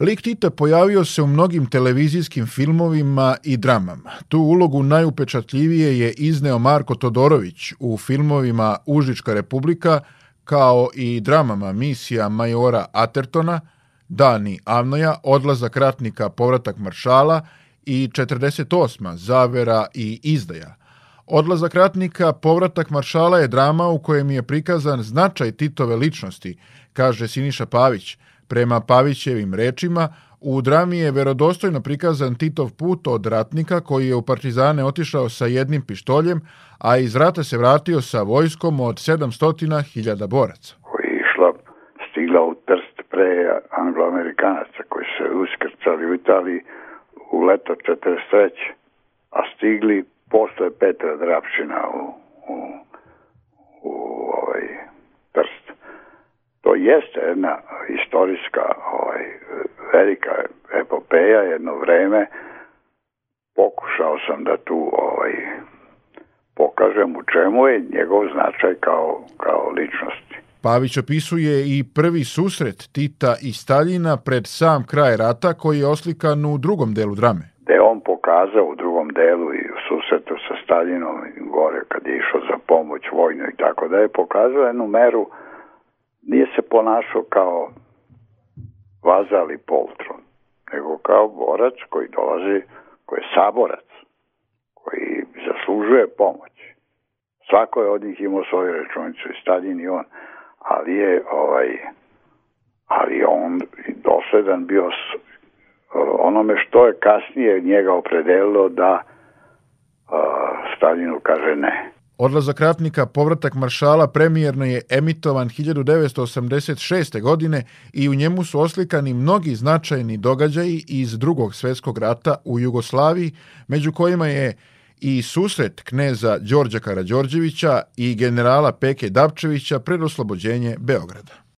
Lik Tita pojavio se u mnogim televizijskim filmovima i dramama. Tu ulogu najupečatljivije je izneo Marko Todorović u filmovima Užička republika, kao i dramama misija majora Atertona, Dani Avnoja, Odlazak ratnika, Povratak maršala i 48. Zavera i izdaja. Odlazak ratnika, Povratak maršala je drama u kojem je prikazan značaj Titove ličnosti, kaže Siniša Pavić, Prema Pavićevim rečima, u drami je verodostojno prikazan Titov put od ratnika koji je u partizane otišao sa jednim pištoljem, a iz rata se vratio sa vojskom od 700.000 boraca. Koji je išla, stigla u Trst pre angloamerikanaca koji se uskrcali u Italiji u leto 43. A stigli posle Petra Drapšina u jeste jedna istorijska ovaj, velika epopeja jedno vreme pokušao sam da tu ovaj pokažem u čemu je njegov značaj kao, kao ličnosti. Pavić opisuje i prvi susret Tita i Staljina pred sam kraj rata koji je oslikan u drugom delu drame. Da on pokazao u drugom delu i u susretu sa Staljinom gore kad je išao za pomoć vojnu i tako da je pokazao jednu meru nije se ponašao kao vazal i poltron, nego kao borac koji dolazi, koji je saborac, koji zaslužuje pomoć. Svako je od njih imao svoju rečunicu, i Stalin i on, ali je ovaj, ali on dosledan bio s, onome što je kasnije njega opredelilo da uh, Stalinu kaže ne. Odlazak ratnika, povratak maršala premijerno je emitovan 1986. godine i u njemu su oslikani mnogi značajni događaji iz drugog svetskog rata u Jugoslaviji, među kojima je i susret kneza Đorđa Karađorđevića i generala Peke Dapčevića pred oslobođenje Beograda.